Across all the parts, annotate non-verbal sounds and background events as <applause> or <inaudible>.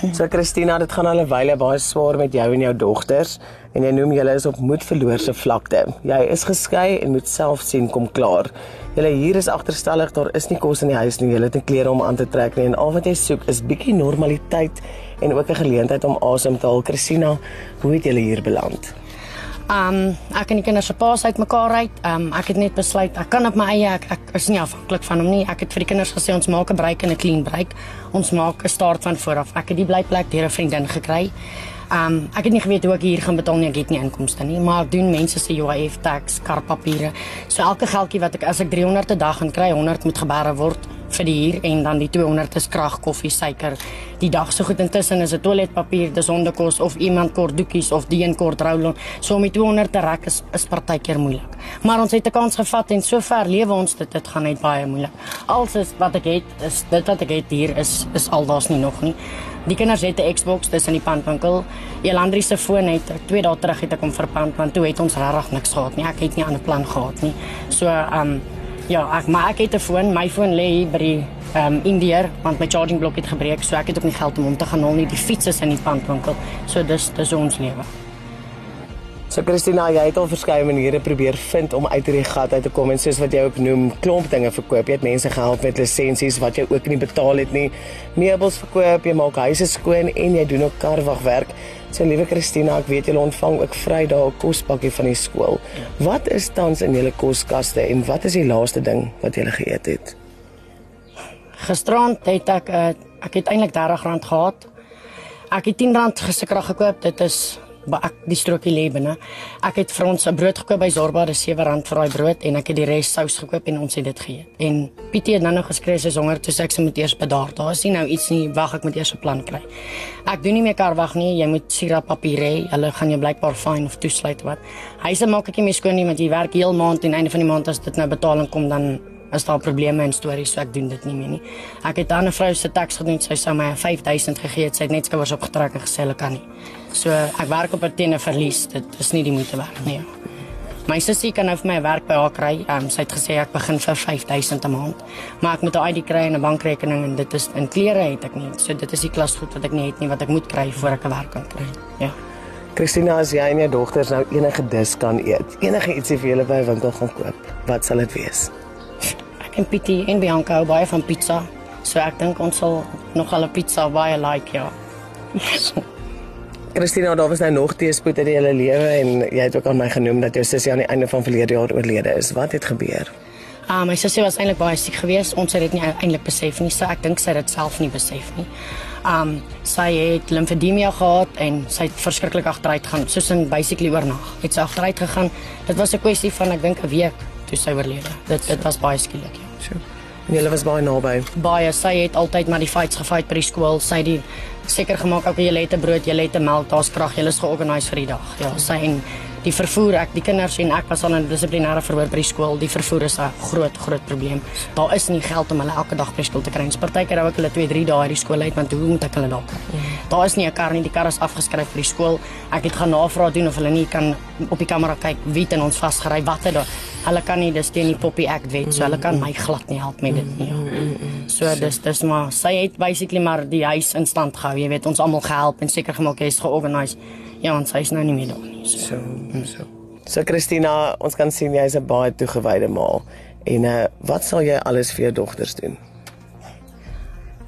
So Christina, dit gaan al 'n wyle baie swaar met jou en jou dogters en jy noem julle is op moedverloorse vlakte. Jy is geskei en moet self sien kom klaar. Julle hier is agterstallig, daar is nie kos in die huis nie. Julle het nie klere om aan te trek nie en al wat jy soek is bietjie normaliteit en ook 'n geleentheid om asem te haal. Christina, hoe het julle hier beland? Um ek en die kinders se paas uitmekaar uit. Um ek het net besluit ek kan op my eie ek, ek is nie afhanklik van hom nie. Ek het vir die kinders gesê ons maak 'n break en 'n clean break. Ons maak 'n start van voor af. Ek het die blyplek deur 'n vriendin gekry. Um ek het nie geweet hoe ek hier gaan betaal nie. Ek het nie inkomste nie, maar ek doen mense se UIF tax, karpapiere. So elke geldjie wat ek as ek 300 'n dag gaan kry, 100 moet geberre word vir die huur en dan die 200 is krag, koffie, suiker. Die dag so goed intussen is 'n toiletpapier, dis hondekos of iemand kort doekies of die een kort roulon. So om die 200 te rek is is partykeer moeilik. Maar ons het 'n kans gevat en sover lewe ons dit dit gaan net baie moeilik. Alles is wat ek het is dit wat ek het hier is is al daar's nie nog nie. Die kinders het 'n Xbox in die pandwinkel. Elandri se foon het 2 dae terug het ek hom verpand want toe het ons regtig niks gehad nie. Ek het nie 'n ander plan gehad nie. So um Ja, ek maar ek het 'n foon. My foon lê hier by die ehm um, Indiër want my charging blok het gebreek, so ek het ook nie geld om hom te gaan haal nie. Die fiets is in die pandwinkel. So dis dis ons lewe. So Christina, jy het al verskeie maniere probeer vind om uit hierdie gat uit te kom en soos wat jy ook noem, klomp dinge verkoop. Jy het mense gehelp met lisensies wat jy ook nie betaal het nie. Meubels verkoop, jy maak huise skoon en jy doen ook karwagwerk. So liewe Christina, ek weet jy ontvang ook Vrydag 'n kospakkie van die skool. Wat is tans in julle koskaste en wat is die laaste ding wat jy geëet het? Gisterand het ek uh, ek het eintlik R30 gehad. Ek het R10 geseker gekoop. Dit is ek die strokie lê binne. Ek het vir ons 'n brood gekoop by Zorba, dis R7 vir daai brood en ek het die res sous gekoop en ons het dit geëet. En Pietie het nou geskree sy is honger, toe sê ek sy moet eers bedaar. Daar is nie nou iets nie, wag ek moet eers 'n plan kry. Ek doen nie meer kar wag nie, jy moet sirap papier hê. Hulle gaan jou blykbaar fine of toesluit wat. Hyse maak ek nie meer skoon nie want jy werk heel maand en einde van die maand as dit nou betaling kom dan as daar probleme in stories so ek doen dit nie meer nie. Ek het aan 'n vrou se teks gedoen, sy sou my 5000 gegee het, sy het net skouers opgetrek en gesê hulle kan nie. So ek werk op 'n teen 'n verlies. Dit is nie die moeite werd nie. My sussie kan nou vir my werk by haar kry. Um, sy het gesê ek begin vir 5000 'n maand. Maar ek moet 'n ID kry en 'n bankrekening en dit is in klere het ek nie. So dit is die klas goed wat ek nie het nie wat ek moet kry voor ek 'n werk kan kry. Ja. Christina, as jy en jou dogters nou enige dis kan eet, enige ietsie vir julle by 'n winkel gaan koop, wat sal dit wees? Ek en Pietie en Bianca hou baie van pizza. So ek dink ons sal nog al 'n pizza baie like, ja. <laughs> Christina, daar was nou nog teëspoed in jou lewe en jy het ook aan my genoem dat jou sussie aan die einde van verlede jaar oorlede is. Wat het gebeur? Ah, uh, my sussie was eintlik baie siek geweest. Ons het dit nie eintlik besef nie. So ek dink sy het dit self nie besef nie. Um sy het limfedemie gehad en sy het verskriklik agteruit gaan, soos in basically oornag. Het sy agteruit gegaan. Dit was 'n kwessie van ek dink 'n week toe sy oorlede. Dit dit was baie skielik. Ja. Julle was baie naby. Baie. Sy het altyd maar die fights gefight by die skool. Sy het die seker gemaak ook jy het 'n brood, jy het 'n melk, daar's krag, jy is georganiseer vir die dag. Ja, sy en die vervoer, ek die kinders en ek was al in dissiplinêre verhoor by die skool. Die vervoer is 'n groot groot probleem. Daar is nie geld om hulle elke dag by skool te kry. Partykeer hou ek hulle 2, 3 dae by die skool uit want hoe moet ek hulle daar kry? Mm. Daar is nie 'n kar nie, die kar is afgeskryf vir die skool. Ek het gaan navraag doen of hulle nie kan op die kamera kyk wie het in ons vasgery, wat het daar. Hulle kan nie dis teen die Poppy Act wet, so hulle kan my glad nie help met dit nie. Ja. So dis dis maar sy het basically maar die huis in stand gehou. Jy weet, ons almal gehelp en seker gemaak jy's georganiseer. Ja, ons is nou nie meer daar nie. So so. So Christina, ons kan sien jy's 'n baie toegewyde ma. En uh wat sal jy alles vir jou dogters doen?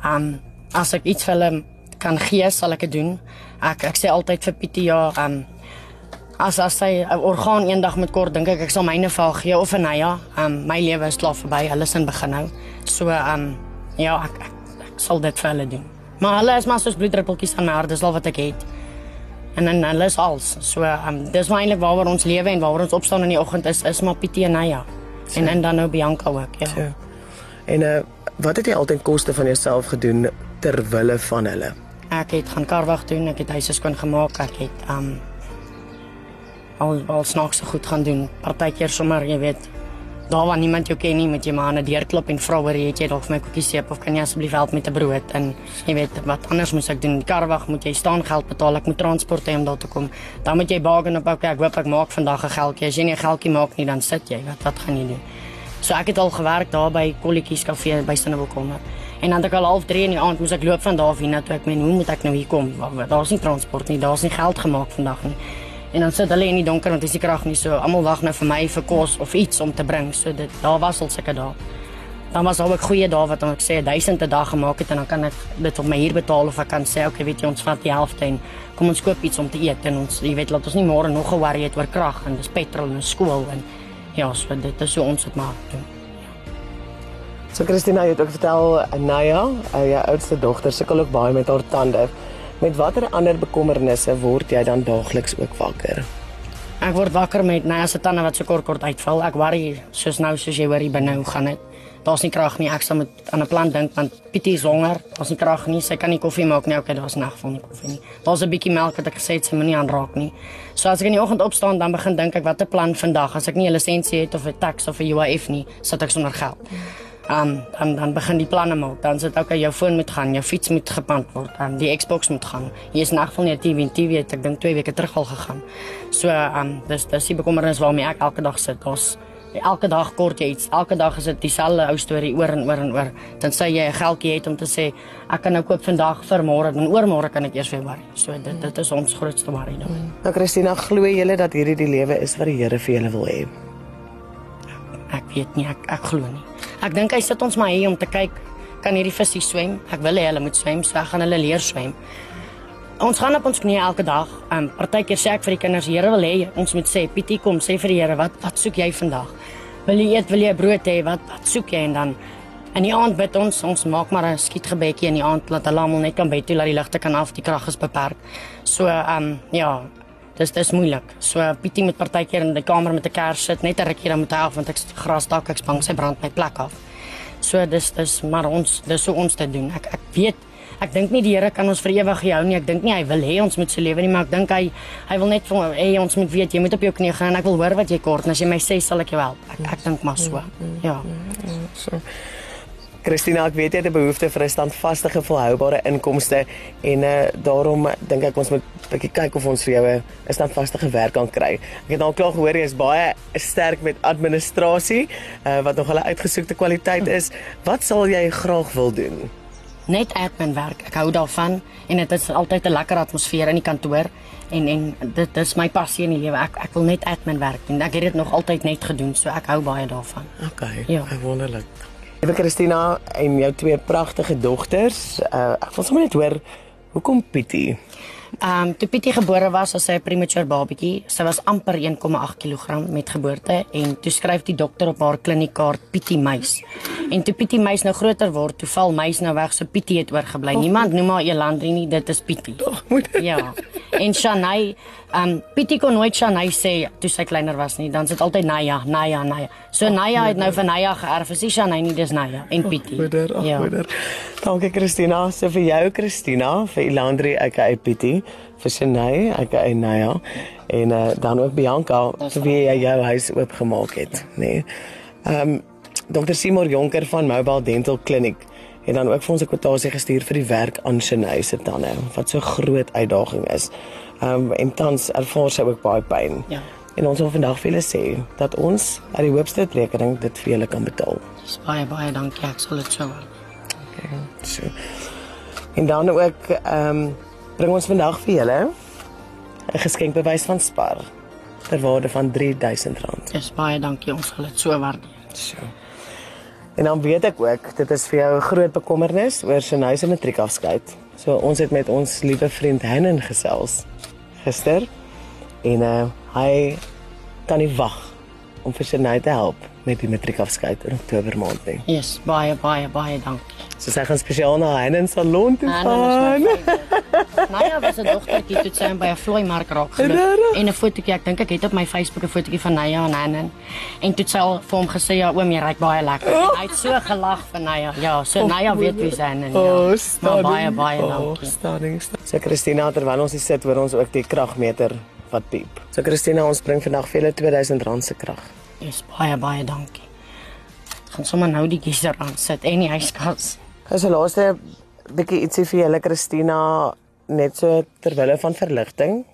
Um as ek iets vir hulle kan gee, sal ek dit doen. Ek ek sê altyd vir Pietie ja, um as as sy 'n orgaan eendag moet kort, dink ek ek sal myne vir gee of en ja, um my lewe is klaar verby. Hulle is in begin nou. So um ja, ek, ek, ek sal dit vir hulle doen. Maar hulle is maar soos bloeddruppeltjies aan my hart, dis al wat ek het en dan hulle is als. So um dis maar eintlik waaroor ons lewe en waaroor ons opstaan in die oggend is is maar Pietie en Naya. So. En en dan nou Bianca ook, ja. So. En uh wat het jy altyd koste van jouself gedoen ter wille van hulle? Ek het gaan karwag doen, ek het huise skoon gemaak, ek het um al al snaaks so goed gaan doen. Partykeer sommer, jy weet, daar waar niemand jou ken nie, moet jy maar aan 'n deur klop en vra oor het jy dalk vir my koekies seep of kan jy asseblief help met 'n brood en jy weet wat anders moet ek doen? Die karwag moet jy staan geld betaal, ek moet transport hê om daar te kom. Dan moet jy bargain op, okay, ek hoop ek maak vandag 'n geldjie. As jy nie 'n geldjie maak nie, dan sit jy. Wat wat gaan jy doen? So ek het al gewerk daar by Kolletjies kafee by Sinnebolkonde. En dan het ek al half 3 in die aand moes ek loop van daar af hiernatoe. Ek meen, hoe moet ek nou hier kom? Daar's nie transport nie, daar's nie geld gemaak vandag nie. En dan sit hulle in die donker want dis die krag nie so. Almal wag nou vir my vir kos of iets om te bring. So dit daar was al sulke dae. Dan was al ook goeie dae wat ek sê 1000 'n dag gemaak het en dan kan ek dit op my huur betaal of ek kan sê okay, weet jy, ons vat die helfte en kom ons koop iets om te eet en ons jy weet laat ons nie môre nog ge-worry het oor krag en dis petrol en skool en ja, so dit is so ons het maar doen. So Christina, jy het ook vertel Naya, uh, jou oudste dogter, sukkel ook baie met haar tande. Met watter ander bekommernisse word jy dan daagliks ook wakker? Ek word wakker met Naya se tande wat so kort kort uitval. Ek worry soos nou soos jy hier binne hoe gaan dit? Daar's nie krag nie. Ek sal met aan 'n plan dink want Pietie is honger. Daar's nie krag nie. Sy kan nie koffie maak nie. Okay, daar's nag van koffie nie. Daar's 'n bietjie melk wat ek gesê het sy moenie aanraak nie. So as ek in die oggend opstaan, dan begin dink ek watter plan vandag. As ek nie 'n lisensie het of 'n tax of 'n UIF nie, sit ek sonder geld. Um, dan dan begin die planne maak. Dan sit ook jou foon moet gaan, jou fiets moet gepand word, dan die Xbox moet gaan. Hier is in geval nie 'n TV en TV het ek dink 2 weke terug al gegaan. So um dis dis die bekommernis waarmee ek elke dag sit. Daar's elke dag kort jy iets. Elke dag is dit dieselfde ou storie oor en oor en oor. Dan sê jy 'n geldjie het om te sê ek kan nou koop vandag vir môre en oormôre kan ek eers weer worry. So dit dit is ons grootste worry dan. Nou Christina, glo jy dat hierdie die lewe is wat die Here vir julle wil hê? Ek weet nie, ek ek glo nie. Ek dink hy sit ons maar hier om te kyk kan hierdie visse swem. Ek wil hê hulle moet swem, so ek gaan hulle leer swem. Ons gaan op ons knieë elke dag. Um partykeer sê ek vir die kinders, Here wil hê ons moet sê, Pietie kom sê vir die Here, wat wat soek jy vandag? Wil jy eet, wil jy brood hê? Wat wat soek jy en dan in die aand bid ons, ons maak maar 'n skietgebedjie in die aand laat hulle almal net kan bed toe laat die ligte kan af, die krag is beperk. So um ja, dis dis moeilik. So Pietie moet partykeer in die kamer met 'n kers sit, net 'n rukkie dan moet hy af want ek gras dalk ek bang sy brand my plek af. So dis dis maar ons dis so ons te doen. Ek ek weet ek dink nie die Here kan ons vir ewig hou nie. Ek dink nie hy wil hê ons moet so lewe nie, maar ek dink hy hy wil net vir hê ons moet weet jy moet op jou knie gaan en ek wil hoor wat jy kort en as jy my sê sal ek jou help. Ek ek dink maar so. Ja. So. Christina, ek weet jy het 'n behoefte vir 'n standvaste volhoubare inkomste en uh, daarom dink ek ons moet 'n bietjie kyk of ons vir jou 'n standvaste werk kan kry. Ek het al klaar gehoor jy is baie sterk met administrasie, uh, wat nog 'n uitgesoekte kwaliteit is. Wat sal jy graag wil doen? Net admin werk. Ek hou daarvan en dit is altyd 'n lekker atmosfeer in die kantoor en en dit is my passie in die lewe. Ek ek wil net admin werk doen. Ek het dit nog altyd net gedoen, so ek hou baie daarvan. Okay. Ja. Wonderlik. Liewe Christina en jou twee pragtige dogters. Uh, ek wil sommer net hoor hoekom Pietie? Ehm um, toe Pietie gebore was, was sy 'n premature babatjie. Sy was amper 1,8 kg met geboorte en toe skryf die dokter op haar kliniekkaart Pietie Meis. En toe Pietie Meis nou groter word, toe val Meis nou weg, so Pietie het oorgebly. Niemand noem haar Elandrie nie, dit is Pietie. Moeder. Ja. En Shanay, ehm um, Pietie kon nooit Shanay sê toe sy kleiner was nie. Dan sit altyd Naya, Naya, Naya. So oh, Naya het nou van Naya geërf. Is nie Shanay nie, dis Naya en Pietie. Moeder, ag ja. moeder. Dankie Christina, so vir jou Christina, vir Elandrie, ek hy Pietie vir Shanay, ek hy Naya en uh, dan ook Bianca vir wie jy jou huis oopgemaak het, nê. Nee. Ehm um, Dr. Simon Jonker van Mobile Dental Clinic het dan ook vir ons 'n kwotasie gestuur vir die werk aan Shanay se tande wat so groot uitdaging is. Um, en tans ervaar sy ook baie pyn. Ja. En ons wil vandag vir julle sê dat ons uit die hoopste rekening dit vir julle kan betaal. Dis baie baie dankie. Ek sal dit so doen. Okay. So. En dan ook ehm um, bring ons vandag vir julle 'n geskenkbewys van Spar ter waarde van R3000. Dis baie dankie. Ons sal dit so waardeer. So. En dan weet ek ook, dit is vir jou 'n groot bekommernis oor sy huis en matriekafskeid. So ons het met ons liewe vriend Hannen gesels gister en uh, hy kan nie wag om vir sy nou te help met die matriekafskeid in Oktober maand nie. Yes, baie baie baie dankie. So sy gaan spesiaal na Hannen salon toe gaan. Nou ja, was 'n dogtertjie toe sy by 'n vloei mark raak geloop en 'n fotootjie, ek dink ek het op my Facebook 'n fotootjie van Naya en Hannen. En toe sy al vir hom gesê ja, oom, jy ry baie lekker. En hy het so gelag van Naya. Ja, so oh, Naya weet wie sy is. Ja. Oh, maar baie baie dankie. Oh, stunning. So Christina, terwyl ons hier sit, hoor ons ook die kragmeter wat piep. So Christina, ons bring vandag vir julle R2000 se krag. Dis baie baie dankie. Gaan sommer nou die geyser aan sit en die yskas. Dis 'n laaste bietjie ietsie vir julle Christina net so terwille van verligting.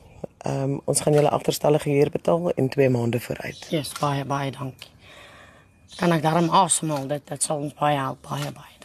Ehm um, ons gaan julle agterstallige huur betaal in 2 maande vooruit. Ja, yes, baie baie dankie. Kan ek daarom asemhaal? Dit dit sal ons baie help, baie baie.